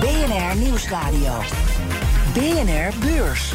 BNR Nieuwsradio. BNR Beurs.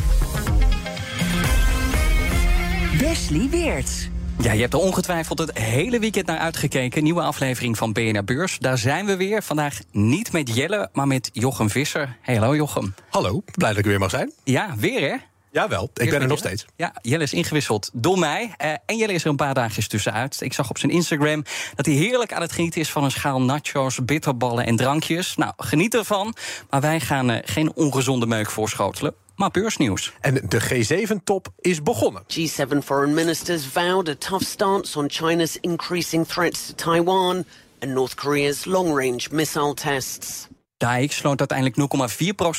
Wesley Weerts. Ja, je hebt er ongetwijfeld het hele weekend naar uitgekeken. Nieuwe aflevering van BNR Beurs. Daar zijn we weer. Vandaag niet met Jelle, maar met Jochem Visser. Hey, hallo Jochem. Hallo, blij dat ik er weer mag zijn. Ja, weer hè? Jawel, ik ben er nog steeds. Ja, Jelle is ingewisseld door mij. Uh, en Jelle is er een paar dagjes tussenuit. Ik zag op zijn Instagram dat hij heerlijk aan het genieten is van een schaal nachos, bitterballen en drankjes. Nou, geniet ervan. Maar wij gaan uh, geen ongezonde meuk voorschotelen maar beursnieuws. En de G7-top is begonnen. G7 foreign ministers vowed a tough stance on China's increasing threats to Taiwan and North Korea's long-range missile tests. DAX sloot uiteindelijk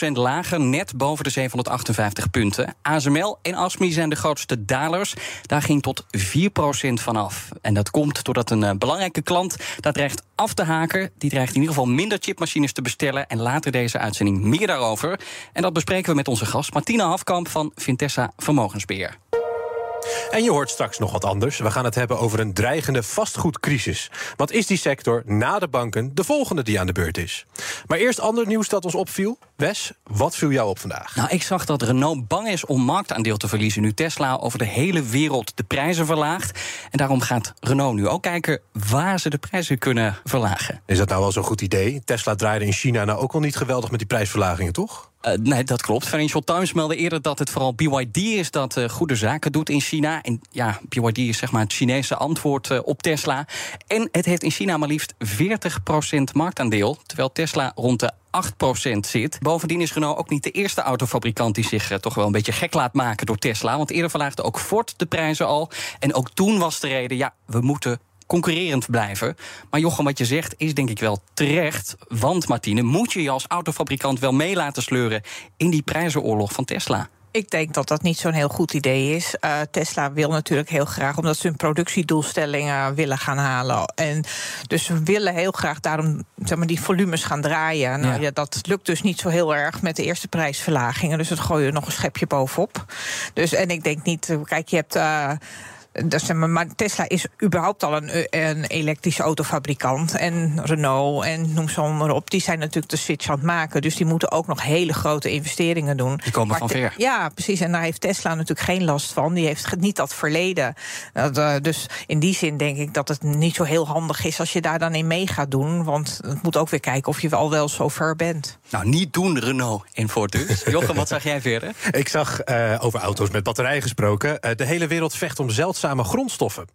0,4% lager, net boven de 758 punten. ASML en ASMI zijn de grootste dalers. Daar ging tot 4% vanaf. En dat komt doordat een uh, belangrijke klant dat dreigt af te haken. Die dreigt in ieder geval minder chipmachines te bestellen. En later deze uitzending meer daarover. En dat bespreken we met onze gast Martina Hafkamp van Vintessa Vermogensbeheer. En je hoort straks nog wat anders. We gaan het hebben over een dreigende vastgoedcrisis. Wat is die sector na de banken de volgende die aan de beurt is? Maar eerst ander nieuws dat ons opviel. Wes, wat viel jou op vandaag? Nou, ik zag dat Renault bang is om marktaandeel te verliezen... nu Tesla over de hele wereld de prijzen verlaagt. En daarom gaat Renault nu ook kijken waar ze de prijzen kunnen verlagen. Is dat nou wel zo'n goed idee? Tesla draaide in China nou ook al niet geweldig met die prijsverlagingen, toch? Uh, nee, dat klopt. Financial Times meldde eerder dat het vooral BYD is dat uh, goede zaken doet in China. En ja, BYD is zeg maar het Chinese antwoord uh, op Tesla. En het heeft in China maar liefst 40% marktaandeel, terwijl Tesla rond de 8% zit. Bovendien is Renault ook niet de eerste autofabrikant die zich toch wel een beetje gek laat maken door Tesla. Want eerder verlaagde ook Ford de prijzen al. En ook toen was de reden, ja, we moeten concurrerend blijven. Maar Jochem, wat je zegt is denk ik wel terecht. Want Martine, moet je je als autofabrikant wel mee laten sleuren in die prijzenoorlog van Tesla? Ik denk dat dat niet zo'n heel goed idee is. Uh, Tesla wil natuurlijk heel graag, omdat ze hun productiedoelstellingen willen gaan halen. En dus ze willen heel graag daarom zeg maar, die volumes gaan draaien. Nou ja. ja dat lukt dus niet zo heel erg met de eerste prijsverlagingen. Dus dat gooien we nog een schepje bovenop. Dus en ik denk niet, kijk, je hebt. Uh, dat maar Tesla is überhaupt al een, een, elektrische autofabrikant. En Renault en noem ze maar op. Die zijn natuurlijk de switch aan het maken. Dus die moeten ook nog hele grote investeringen doen. Die komen maar van ver. Ja, precies. En daar heeft Tesla natuurlijk geen last van. Die heeft niet dat verleden. Uh, dus in die zin denk ik dat het niet zo heel handig is als je daar dan in mee gaat doen. Want het moet ook weer kijken of je al wel zo ver bent. Nou, niet doen, Renault en Ford dus. Jochem, wat zag jij verder? Ik zag uh, over auto's met batterijen gesproken. Uh, de hele wereld vecht om zeldzame grondstoffen.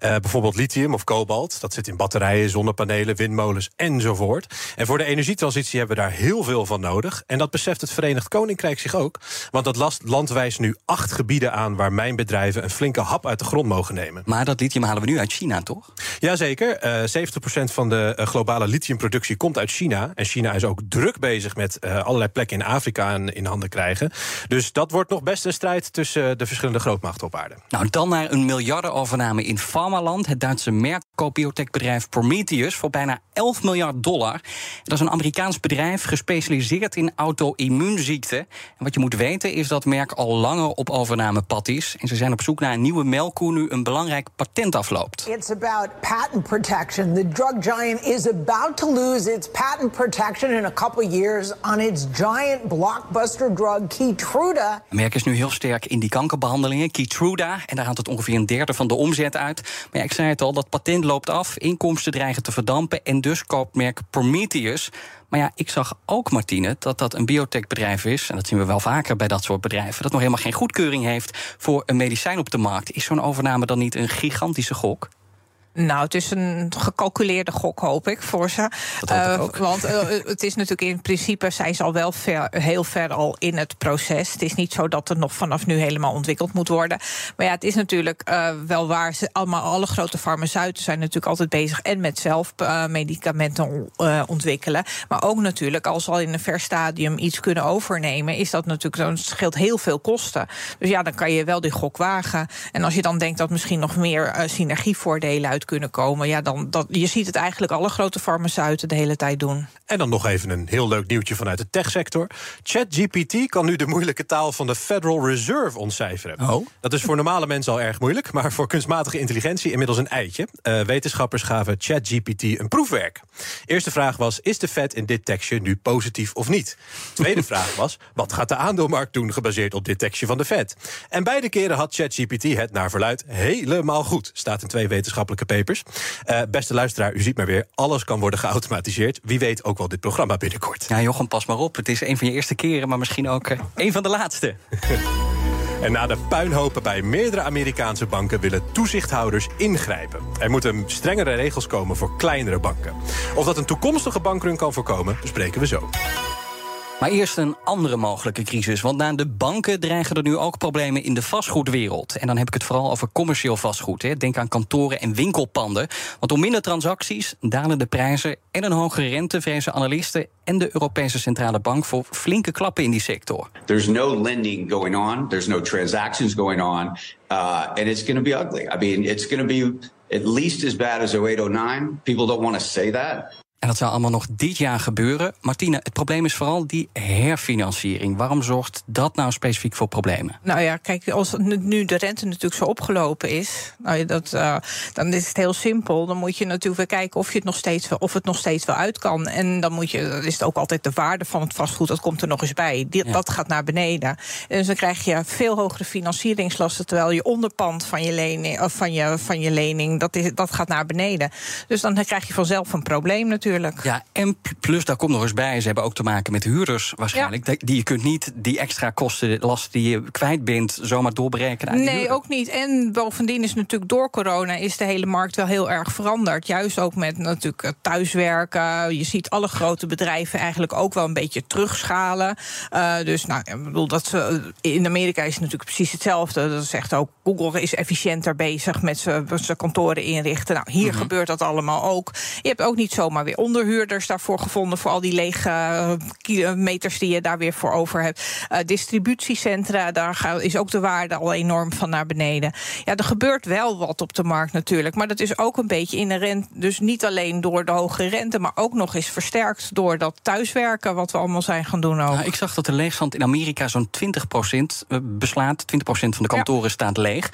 Uh, bijvoorbeeld lithium of kobalt. Dat zit in batterijen, zonnepanelen, windmolens enzovoort. En voor de energietransitie hebben we daar heel veel van nodig. En dat beseft het Verenigd Koninkrijk zich ook. Want dat land wijst nu acht gebieden aan... waar mijnbedrijven een flinke hap uit de grond mogen nemen. Maar dat lithium halen we nu uit China, toch? Jazeker. Uh, 70% van de globale lithiumproductie komt uit China. En China is ook druk bezig met uh, allerlei plekken in Afrika in, in handen krijgen. Dus dat wordt nog best een strijd tussen de verschillende grootmachten op aarde. Nou, dan naar een miljardenovername in Pharmaland. Het Duitse merkkopiotechbedrijf Prometheus voor bijna 11 miljard dollar. Dat is een Amerikaans bedrijf gespecialiseerd in auto-immuunziekten. En wat je moet weten is dat merk al langer op overnamepad is. En ze zijn op zoek naar een nieuwe melkkoe nu een belangrijk patent afloopt. It's about patent protection. The drug giant is about to lose its patent protection in a couple years on its giant blockbuster drug Keytruda. Merk is nu heel sterk in die kankerbehandelingen, Keytruda. En daar haalt het ongeveer een derde van de omzet uit. Maar ja, ik zei het al, dat patent loopt af, inkomsten dreigen te verdampen... en dus koopt merk Prometheus. Maar ja, ik zag ook, Martine, dat dat een biotechbedrijf is... en dat zien we wel vaker bij dat soort bedrijven... dat nog helemaal geen goedkeuring heeft voor een medicijn op de markt. Is zo'n overname dan niet een gigantische gok? Nou, het is een gecalculeerde gok, hoop ik, voor ze. Uh, want uh, het is natuurlijk in principe, zijn ze al wel ver, heel ver al in het proces. Het is niet zo dat het nog vanaf nu helemaal ontwikkeld moet worden. Maar ja, het is natuurlijk uh, wel waar. Ze, allemaal, alle grote farmaceuten zijn natuurlijk altijd bezig en met zelf medicamenten ontwikkelen. Maar ook natuurlijk, als ze al in een ver stadium iets kunnen overnemen, is dat natuurlijk, dan scheelt heel veel kosten. Dus ja, dan kan je wel die gok wagen. En als je dan denkt dat misschien nog meer synergievoordelen uit kunnen komen. Ja, dan, dat, je ziet het eigenlijk alle grote farmaceuten de hele tijd doen. En dan nog even een heel leuk nieuwtje vanuit de techsector. ChatGPT kan nu de moeilijke taal van de Federal Reserve ontcijferen. Oh. Dat is voor normale mensen al erg moeilijk, maar voor kunstmatige intelligentie inmiddels een eitje. Uh, wetenschappers gaven ChatGPT een proefwerk. Eerste vraag was: is de Fed in dit tekstje nu positief of niet? Tweede vraag was: wat gaat de aandeelmarkt doen gebaseerd op dit tekstje van de Fed? En beide keren had ChatGPT het naar verluid helemaal goed. Staat in twee wetenschappelijke papers. Uh, beste luisteraar, u ziet maar weer, alles kan worden geautomatiseerd. Wie weet ook wel dit programma binnenkort. Ja, Jochem, pas maar op. Het is een van je eerste keren, maar misschien ook uh, een van de laatste. En na de puinhopen bij meerdere Amerikaanse banken willen toezichthouders ingrijpen. Er moeten strengere regels komen voor kleinere banken. Of dat een toekomstige bankrun kan voorkomen, bespreken we zo. Maar eerst een andere mogelijke crisis. Want na de banken dreigen er nu ook problemen in de vastgoedwereld. En dan heb ik het vooral over commercieel vastgoed. Hè. Denk aan kantoren en winkelpanden. Want door minder transacties dalen de prijzen en een hogere rente vrezen analisten en de Europese Centrale Bank voor flinke klappen in die sector. There's no lending going on. There's no transactions going on. Uh, and it's going to be ugly. I mean, it's going to be at least as bad as 0809. People don't want to say that. En dat zou allemaal nog dit jaar gebeuren. Martine, het probleem is vooral die herfinanciering. Waarom zorgt dat nou specifiek voor problemen? Nou ja, kijk, als nu de rente natuurlijk zo opgelopen is, nou, dat, uh, dan is het heel simpel. Dan moet je natuurlijk weer kijken of, je het nog steeds, of het nog steeds wel uit kan. En dan moet je, dan is het ook altijd de waarde van het vastgoed, dat komt er nog eens bij. Die, ja. Dat gaat naar beneden. En dus dan krijg je veel hogere financieringslasten, terwijl je onderpand van je lening, of van je, van je lening, dat, is, dat gaat naar beneden. Dus dan krijg je vanzelf een probleem natuurlijk. Ja, en plus daar komt nog eens bij, ze hebben ook te maken met huurders waarschijnlijk. Ja. Die je kunt niet die extra kosten, last die je kwijt bent, zomaar doorberekenen. Aan nee, ook niet. En bovendien is natuurlijk door corona is de hele markt wel heel erg veranderd. Juist ook met natuurlijk thuiswerken. Je ziet alle grote bedrijven eigenlijk ook wel een beetje terugschalen. Uh, dus nou, ik bedoel, dat ze, in Amerika is het natuurlijk precies hetzelfde. Dat zegt ook, Google is efficiënter bezig met zijn kantoren inrichten. Nou, hier mm -hmm. gebeurt dat allemaal ook. Je hebt ook niet zomaar weer onderhuurders daarvoor gevonden voor al die lege kilometers die je daar weer voor over hebt. Uh, distributiecentra, daar is ook de waarde al enorm van naar beneden. Ja, er gebeurt wel wat op de markt natuurlijk, maar dat is ook een beetje inherent. Dus niet alleen door de hoge rente, maar ook nog eens versterkt door dat thuiswerken wat we allemaal zijn gaan doen ook. Nou, ik zag dat de leegstand in Amerika zo'n 20% beslaat. 20% van de kantoren ja. staat leeg.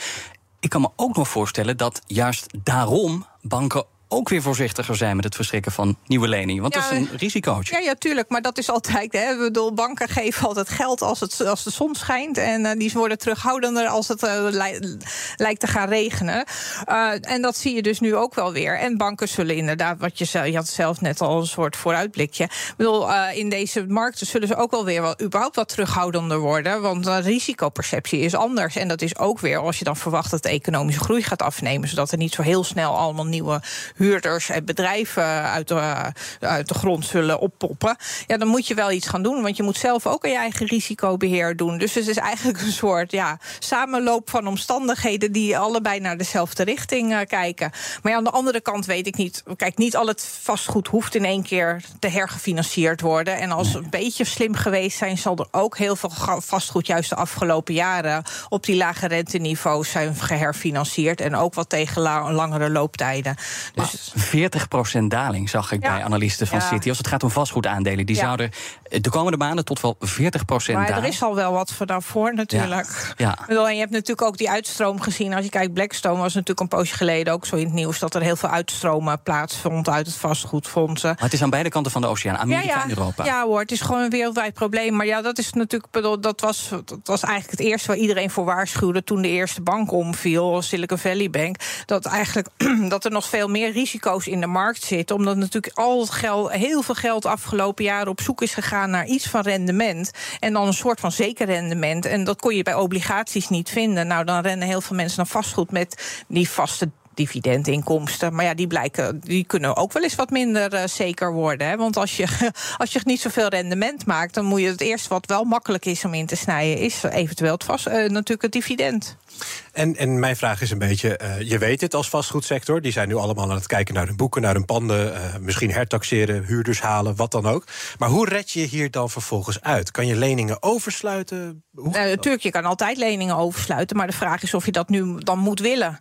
Ik kan me ook nog voorstellen dat juist daarom banken ook weer voorzichtiger zijn met het verstrekken van nieuwe leningen. Want ja, dat is een risicootje. Ja, ja, tuurlijk. Maar dat is altijd. Hè. Ik bedoel, banken geven altijd geld als, het, als de zon schijnt. En uh, die worden terughoudender als het uh, li lijkt te gaan regenen. Uh, en dat zie je dus nu ook wel weer. En banken zullen inderdaad, wat je had zelf net al een soort vooruitblikje. Ik bedoel, in deze markten zullen ze ook wel weer wel, überhaupt wat terughoudender worden. Want de risicoperceptie is anders. En dat is ook weer als je dan verwacht dat de economische groei gaat afnemen. Zodat er niet zo heel snel allemaal nieuwe huurders en bedrijven uit de, uit de grond zullen oppoppen. Ja, dan moet je wel iets gaan doen. Want je moet zelf ook aan je eigen risicobeheer doen. Dus het is eigenlijk een soort ja, samenloop van omstandigheden die allebei naar dezelfde richting uh, kijken. Maar ja, aan de andere kant weet ik niet. Kijk, niet al het vastgoed hoeft in één keer te hergefinancierd worden. En als ze een beetje slim geweest zijn, zal er ook heel veel vastgoed juist de afgelopen jaren op die lage renteniveaus zijn geherfinancierd. En ook wat tegen la langere looptijden. Dus 40% daling zag ik bij analisten van. City. Als het gaat om vastgoedaandelen, die zouden de komende maanden tot wel 40% maar dalen. er is al wel wat voor daarvoor natuurlijk. Ja. En je hebt natuurlijk ook die uitstroom gezien. Als je kijkt, Blackstone was natuurlijk een poosje geleden ook zo in het nieuws... dat er heel veel uitstromen plaatsvond uit het vastgoedfondsen. Maar het is aan beide kanten van de oceaan, Amerika en Europa. Ja hoor, het is gewoon een wereldwijd probleem. Maar ja, dat is natuurlijk, bedoel, dat was, dat was eigenlijk het eerste waar iedereen voor waarschuwde... toen de eerste bank omviel, Silicon Valley Bank... dat eigenlijk dat er nog veel meer risico's in de markt zitten. Omdat natuurlijk al het geld, heel veel geld afgelopen jaren op zoek is gegaan naar iets van rendement. En dan een soort van zeker rendement. En dat kon je bij obligaties niet vinden. Nou, dan rennen heel veel mensen naar vastgoed met die vaste dividendinkomsten. Maar ja, die, blijken, die kunnen ook wel eens wat minder uh, zeker worden. Hè? Want als je, als je niet zoveel rendement maakt, dan moet je het eerste wat wel makkelijk is om in te snijden, is eventueel het vast, uh, natuurlijk het dividend. En, en mijn vraag is een beetje, uh, je weet het als vastgoedsector... die zijn nu allemaal aan het kijken naar hun boeken, naar hun panden... Uh, misschien hertaxeren, huurders halen, wat dan ook. Maar hoe red je hier dan vervolgens uit? Kan je leningen oversluiten? Uh, natuurlijk, je kan altijd leningen oversluiten... maar de vraag is of je dat nu dan moet willen.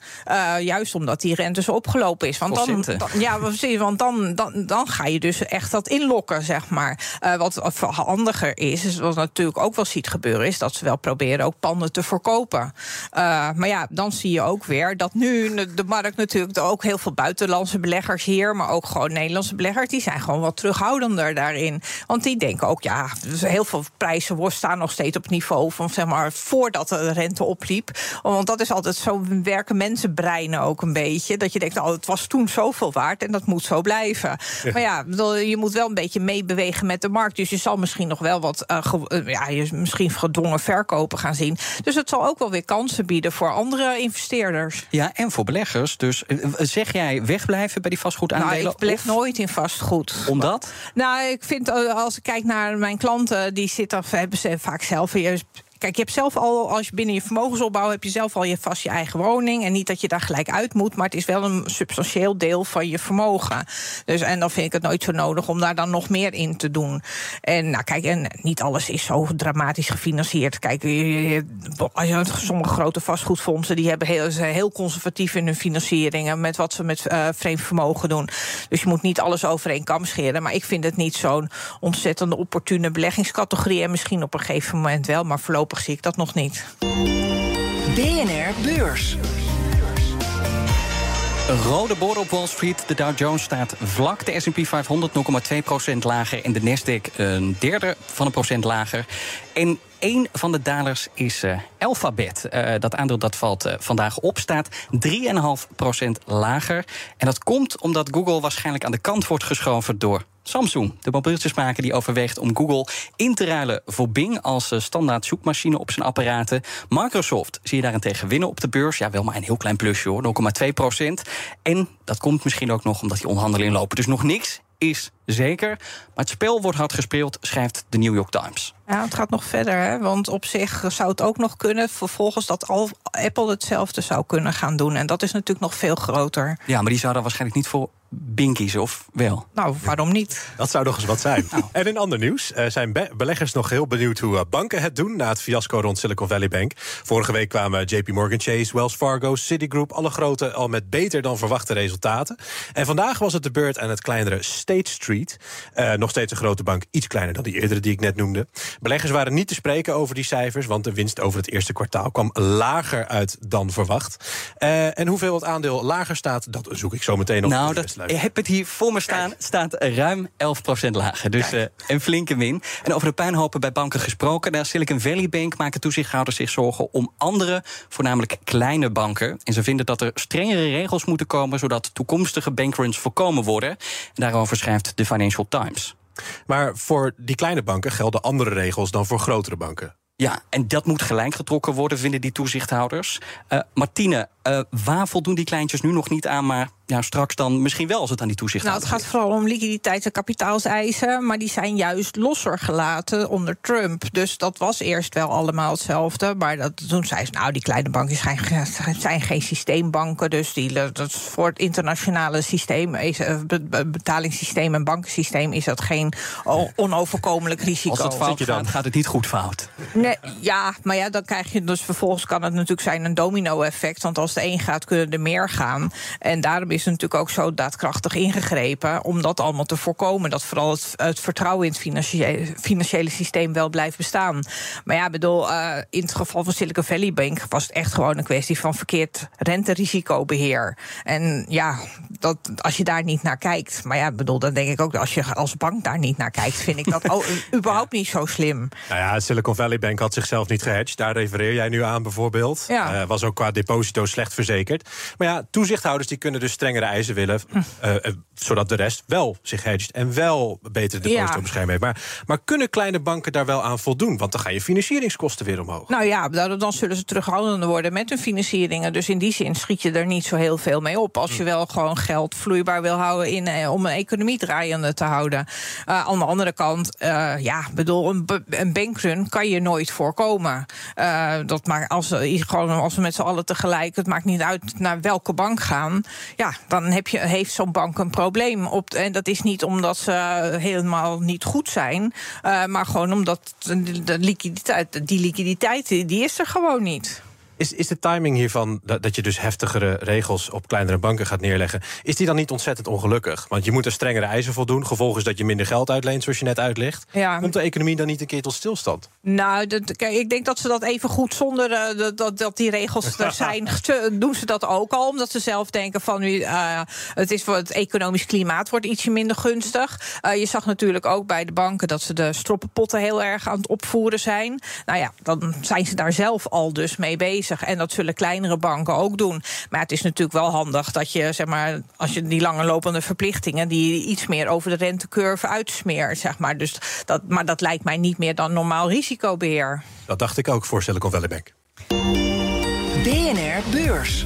juist omdat die rente zo opgelopen is. Want dan, dan, ja, want dan, dan, dan ga je dus echt dat inlokken, zeg maar. wat handiger is, is, wat natuurlijk ook wel ziet gebeuren... is dat ze wel proberen ook panden te verkopen... Uh, maar ja, dan zie je ook weer dat nu de markt natuurlijk ook heel veel buitenlandse beleggers hier, maar ook gewoon Nederlandse beleggers, die zijn gewoon wat terughoudender daarin. Want die denken ook, ja, dus heel veel prijzen staan nog steeds op niveau van zeg maar voordat de rente opliep. Want dat is altijd zo werken mensenbreinen ook een beetje. Dat je denkt, oh, het was toen zoveel waard en dat moet zo blijven. Ja. Maar ja, je moet wel een beetje meebewegen met de markt. Dus je zal misschien nog wel wat, uh, ja, je misschien gedwongen verkopen gaan zien. Dus het zal ook wel weer kansen bieden voor andere investeerders. Ja, en voor beleggers. Dus eh, zeg jij wegblijven bij die vastgoedaandelen? Nou, ik beleg of? nooit in vastgoed. Omdat? Nou, ik vind eh, als ik kijk naar mijn klanten, die zitten, hebben ze vaak zelf Kijk, je hebt zelf al, als je binnen je vermogensopbouw heb je zelf al je vast je eigen woning. En niet dat je daar gelijk uit moet, maar het is wel een substantieel deel van je vermogen. Dus en dan vind ik het nooit zo nodig om daar dan nog meer in te doen. En nou, kijk, en niet alles is zo dramatisch gefinancierd. Kijk, sommige grote vastgoedfondsen die hebben heel, heel conservatief in hun financieringen met wat ze met uh, vreemd vermogen doen. Dus je moet niet alles over kam scheren. Maar ik vind het niet zo'n ontzettende opportune beleggingscategorie. En misschien op een gegeven moment wel, maar voorlopig zie ik dat nog niet. BNR Beurs. Een rode borden op Wall Street. De Dow Jones staat vlak. De S&P 500 0,2% lager. En de Nasdaq een derde van een procent lager. En een van de dalers is uh, Alphabet. Uh, dat aandeel dat valt uh, vandaag op, staat 3,5% lager. En dat komt omdat Google waarschijnlijk aan de kant wordt geschoven door Samsung, de mobieltjesmaker die overweegt om Google in te ruilen voor Bing als standaard zoekmachine op zijn apparaten. Microsoft zie je daarentegen winnen op de beurs. Ja, wel maar een heel klein plusje hoor, 0,2 procent. En dat komt misschien ook nog omdat die onderhandelingen lopen. Dus nog niks is zeker. Maar het spel wordt hard gespeeld, schrijft de New York Times. Ja, het gaat nog verder, hè? want op zich zou het ook nog kunnen... vervolgens dat Apple hetzelfde zou kunnen gaan doen. En dat is natuurlijk nog veel groter. Ja, maar die zou daar waarschijnlijk niet voor Bing kiezen, of wel? Nou, waarom niet? Dat zou nog eens wat zijn. nou. En in ander nieuws uh, zijn be beleggers nog heel benieuwd... hoe uh, banken het doen na het fiasco rond Silicon Valley Bank. Vorige week kwamen JP Morgan Chase, Wells Fargo, Citigroup... alle grote al met beter dan verwachte resultaten. En vandaag was het de beurt aan het kleinere State Street. Uh, nog steeds een grote bank, iets kleiner dan die eerdere die ik net noemde. Beleggers waren niet te spreken over die cijfers... want de winst over het eerste kwartaal kwam lager uit dan verwacht. Uh, en hoeveel het aandeel lager staat, dat zoek ik zo meteen op. Nou, dat, ik heb het hier voor me staan, Kijk. staat ruim 11% lager. Dus uh, een flinke min. En over de puinhopen bij banken gesproken... daar Silicon Valley Bank maken toezichthouders zich zorgen... om andere, voornamelijk kleine banken. En ze vinden dat er strengere regels moeten komen... zodat toekomstige bankruns voorkomen worden. En daarover schrijft de Financial Times. Maar voor die kleine banken gelden andere regels dan voor grotere banken. Ja, en dat moet gelijk getrokken worden, vinden die toezichthouders. Uh, Martine, uh, waar voldoen die kleintjes nu nog niet aan, maar ja, straks dan misschien wel als het aan die toezichthouders Nou, het gaat vooral om liquiditeits- en kapitaalseisen, maar die zijn juist losser gelaten onder Trump. Dus dat was eerst wel allemaal hetzelfde. Maar dat, toen zei ze, nou, die kleine banken zijn, zijn geen systeembanken. Dus die, dat voor het internationale systeem, is, betalingssysteem en bankensysteem, is dat geen onoverkomelijk risico. Als het fout gaat, gaat het niet goed fout. Nee, ja, maar ja, dan krijg je dus vervolgens kan het natuurlijk zijn een domino-effect. Want als de een gaat, kunnen er meer gaan. En daarom is natuurlijk ook zo daadkrachtig ingegrepen om dat allemaal te voorkomen. Dat vooral het, het vertrouwen in het financiële, financiële, systeem wel blijft bestaan. Maar ja, bedoel, uh, in het geval van Silicon Valley Bank was het echt gewoon een kwestie van verkeerd renterisicobeheer. En ja, dat, als je daar niet naar kijkt. Maar ja, bedoel, dan denk ik ook dat als je als bank daar niet naar kijkt, vind ik dat oh, überhaupt niet zo slim. Nou ja, Silicon Valley Bank had zichzelf niet gehedged. Daar refereer jij nu aan bijvoorbeeld. Ja. Uh, was ook qua deposito slecht verzekerd. Maar ja, toezichthouders die kunnen dus strengere eisen willen... Uh, zodat de rest wel zich hedgt en wel betere depositobescherming heeft. Maar, maar kunnen kleine banken daar wel aan voldoen? Want dan gaan je financieringskosten weer omhoog. Nou ja, dan zullen ze terughoudender worden met hun financieringen. Dus in die zin schiet je er niet zo heel veel mee op. Als je hm. wel gewoon geld vloeibaar wil houden in, eh, om een economie draaiende te houden. Uh, aan de andere kant, uh, ja, bedoel, een, een bankrun kan je nooit voorkomen. Uh, dat maakt als, gewoon als we met z'n allen tegelijk, het maakt niet uit naar welke bank gaan. Ja, dan heb je, heeft zo'n bank een probleem. Op, en dat is niet omdat ze helemaal niet goed zijn, maar gewoon omdat de liquiditeit, die liquiditeit die is er gewoon niet. Is, is de timing hiervan, dat, dat je dus heftigere regels op kleinere banken gaat neerleggen, is die dan niet ontzettend ongelukkig? Want je moet er strengere eisen voldoen. Gevolg is dat je minder geld uitleent, zoals je net uitlegt. Ja. Komt de economie dan niet een keer tot stilstand? Nou, dat, kijk, ik denk dat ze dat even goed zonder uh, dat, dat die regels er zijn, doen ze dat ook al. Omdat ze zelf denken van nu, uh, het, is voor het economisch klimaat wordt ietsje minder gunstig. Uh, je zag natuurlijk ook bij de banken dat ze de stroppenpotten heel erg aan het opvoeren zijn. Nou ja, dan zijn ze daar zelf al dus mee bezig. En dat zullen kleinere banken ook doen. Maar het is natuurlijk wel handig dat je, zeg maar, als je die lange lopende verplichtingen, die iets meer over de rentecurve uitsmeert, zeg maar. Dus dat, maar dat lijkt mij niet meer dan normaal risicobeheer. Dat dacht ik ook voor Silicon Valley Bank. BNR Beurs.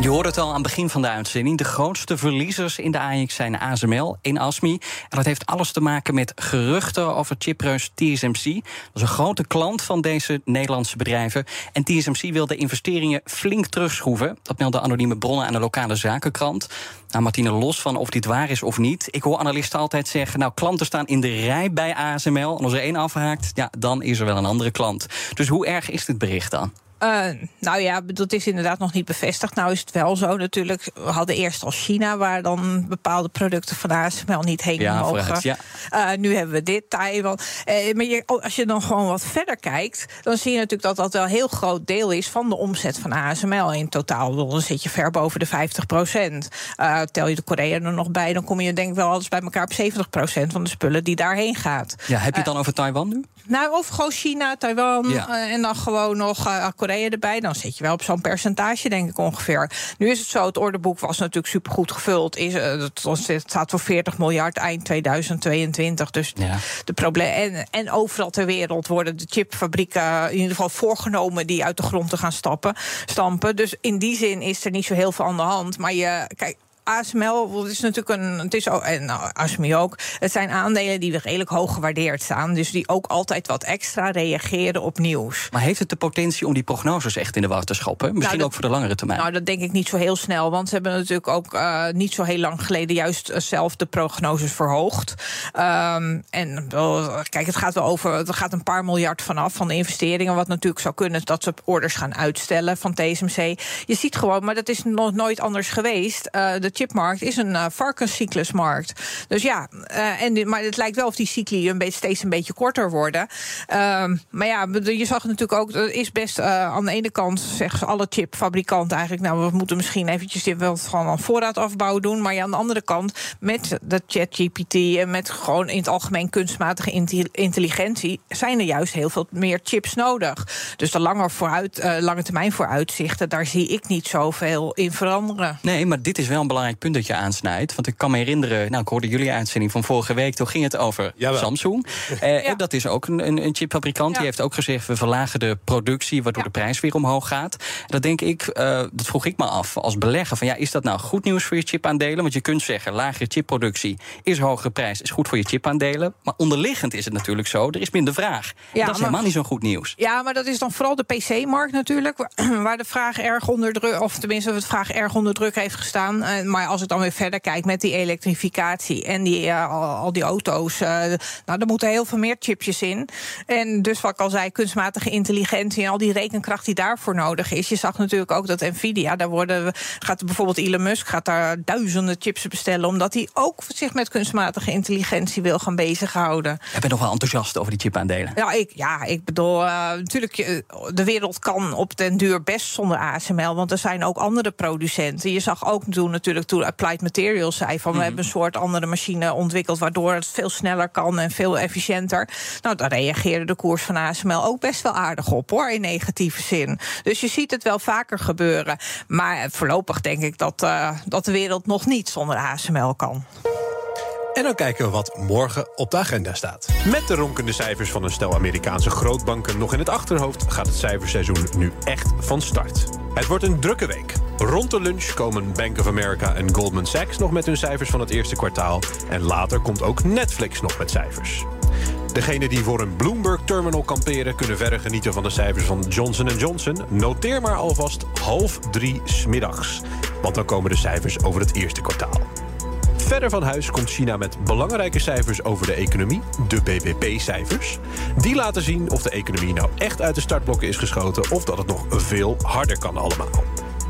Je hoort het al aan het begin van de uitzending. De grootste verliezers in de AX zijn ASML in ASMI. En dat heeft alles te maken met geruchten over chipreus TSMC. Dat is een grote klant van deze Nederlandse bedrijven. En TSMC wil de investeringen flink terugschroeven. Dat melden anonieme bronnen aan de lokale zakenkrant. Nou, Martine, los van of dit waar is of niet. Ik hoor analisten altijd zeggen: Nou, klanten staan in de rij bij ASML. En als er één afhaakt, ja, dan is er wel een andere klant. Dus hoe erg is dit bericht dan? Uh, nou ja, dat is inderdaad nog niet bevestigd. Nou is het wel zo natuurlijk. We hadden eerst al China, waar dan bepaalde producten van ASML niet heen ja, mogen. Vooruit, ja. uh, nu hebben we dit, Taiwan. Uh, maar je, als je dan gewoon wat verder kijkt, dan zie je natuurlijk dat dat wel een heel groot deel is van de omzet van ASML. In totaal dan zit je ver boven de 50 procent. tel je de Korea er nog bij, dan kom je denk ik wel alles bij elkaar op 70 procent van de spullen die daarheen gaat. Ja, heb je het dan over Taiwan nu? Nou, of gewoon China, Taiwan en dan gewoon nog Korea erbij, dan zit je wel op zo'n percentage, denk ik ongeveer. Nu is het zo, het ordeboek was natuurlijk supergoed gevuld. Is, uh, het staat voor 40 miljard eind 2022. Dus ja. de probleem. En, en overal ter wereld worden de chipfabrieken in ieder geval voorgenomen die uit de grond te gaan stappen, stampen. Dus in die zin is er niet zo heel veel aan de hand. Maar je, kijk, ASML is natuurlijk een. Het is ook, en nou, ASMI ook. Het zijn aandelen die redelijk hoog gewaardeerd staan. Dus die ook altijd wat extra reageren op nieuws. Maar heeft het de potentie om die prognoses echt in de war te schoppen? Misschien nou, ook voor de langere termijn? Nou, dat denk ik niet zo heel snel. Want ze hebben natuurlijk ook uh, niet zo heel lang geleden juist eh, zelf de prognoses verhoogd. Um, en kijk, het gaat wel over. Er gaat een paar miljard vanaf van de investeringen. Wat natuurlijk zou kunnen dat ze orders gaan uitstellen van TSMC. Je ziet gewoon, maar dat is nog nooit anders geweest. Uh, de chipmarkt is een uh, varkenscyclusmarkt. Dus ja, uh, en, maar het lijkt wel of die cycli een beetje, steeds een beetje korter worden. Uh, maar ja, je zag natuurlijk ook, er is best uh, aan de ene kant zeggen alle chipfabrikanten eigenlijk, nou, we moeten misschien eventjes dit wel gewoon een voorraadafbouw doen. Maar ja, aan de andere kant, met de ChatGPT en met gewoon in het algemeen kunstmatige intelligentie, zijn er juist heel veel meer chips nodig. Dus de lange, vooruit, lange termijn vooruitzichten, daar zie ik niet zoveel in veranderen. Nee, maar dit is wel een belangrijk punt dat je aansnijdt. Want ik kan me herinneren, nou, ik hoorde jullie uitzending van vorige week. Toen ging het over Samsung. Eh, Dat is ook een, een chipfabrikant. Die heeft ook gezegd, we verlagen de productie... waardoor de prijs weer omhoog gaat. Dat denk ik, uh, dat vroeg ik me af als belegger. Van, ja, is dat nou goed nieuws voor je chipaandelen? Want je kunt zeggen, lagere chipproductie is hogere prijs... is goed voor je chipaandelen. Maar onderliggend is het natuurlijk zo, er is minder vraag. Ja, dat is helemaal niet zo goed nieuws. Ja, maar dat is dan vooral de PC-markt natuurlijk... waar de vraag erg onder druk... of tenminste het vraag erg onder druk heeft gestaan. Maar als ik dan weer verder kijk met die elektrificatie en die, uh, al, die auto's, uh, nou, er moeten heel veel meer chipjes in. En dus wat ik al zei, kunstmatige intelligentie en al die rekenkracht die daarvoor nodig is. Je zag natuurlijk ook dat Nvidia, daar worden, gaat bijvoorbeeld Elon Musk gaat daar duizenden chips bestellen, omdat hij ook zich met kunstmatige intelligentie wil gaan bezighouden. Je bent nog wel enthousiast over die chipaandelen. Ja, ik, ja, ik bedoel, uh, natuurlijk, de wereld kan op den duur best zonder ASML, want er zijn ook andere producenten. Je zag ook toen natuurlijk natuurlijk toen Applied Materials zei van we Mhm. hebben een soort andere machine ontwikkeld waardoor het veel sneller kan en veel efficiënter. Nou, daar reageerde de koers van ASML ook best wel aardig op hoor, in negatieve zin. Dus je ziet het wel vaker gebeuren. Maar voorlopig denk ik dat, eh, dat de wereld nog niet zonder ASML kan. En dan kijken we wat morgen op de agenda staat. Met de ronkende cijfers van een stel Amerikaanse grootbanken nog in het achterhoofd... gaat het cijferseizoen nu echt van start. Het wordt een drukke week. Rond de lunch komen Bank of America en Goldman Sachs nog met hun cijfers van het eerste kwartaal. En later komt ook Netflix nog met cijfers. Degenen die voor een Bloomberg terminal kamperen... kunnen verder genieten van de cijfers van Johnson Johnson. Noteer maar alvast half drie smiddags. Want dan komen de cijfers over het eerste kwartaal. Verder van huis komt China met belangrijke cijfers over de economie, de BBP-cijfers. Die laten zien of de economie nou echt uit de startblokken is geschoten of dat het nog veel harder kan allemaal.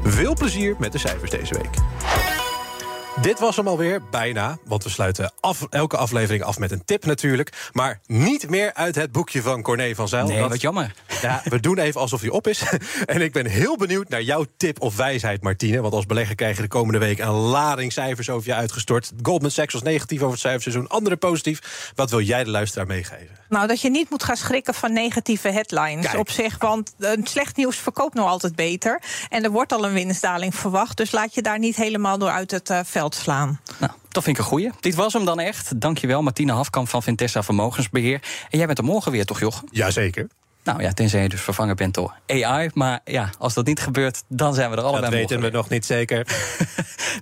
Veel plezier met de cijfers deze week. Dit was hem alweer, bijna. Want we sluiten af, elke aflevering af met een tip natuurlijk. Maar niet meer uit het boekje van Corné van Zijl. Nee, Dat- wat jammer. Ja, we doen even alsof hij op is. En ik ben heel benieuwd naar jouw tip of wijsheid, Martine. Want als belegger krijg je de komende week een lading cijfers over je uitgestort. Goldman Sachs was negatief over het cijferseizoen, andere positief. Wat wil jij de luisteraar meegeven? Nou, dat je niet moet gaan schrikken van negatieve headlines Kijk. op zich. Want eh, slecht nieuws verkoopt nog altijd beter. En er wordt al een winstdaling verwacht. Dus laat je daar niet helemaal door uit het eh, veld slaan. Nou, dat vind ik een goeie. Dit was hem dan echt. Dankjewel, Martine Hafkamp van Vintessa Vermogensbeheer. En jij bent er morgen weer, toch, Jochem? Jazeker. Nou ja, tenzij je dus vervangen bent door AI. Maar ja, als dat niet gebeurt, dan zijn we er allebei Dat weten we nog niet zeker.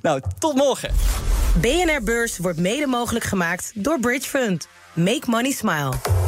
Nou, tot morgen. BNR Beurs wordt mede mogelijk gemaakt door Bridge Fund. Make money smile.